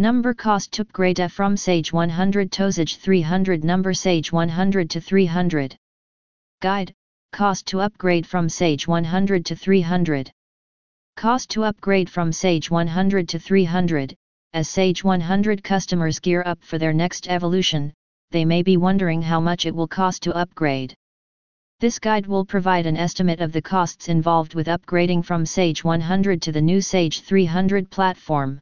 Number cost to upgrade from Sage 100 to Sage 300 Number Sage 100 to 300 Guide, Cost to upgrade from Sage 100 to 300 Cost to upgrade from Sage 100 to 300 As Sage 100 customers gear up for their next evolution, they may be wondering how much it will cost to upgrade. This guide will provide an estimate of the costs involved with upgrading from Sage 100 to the new Sage 300 platform.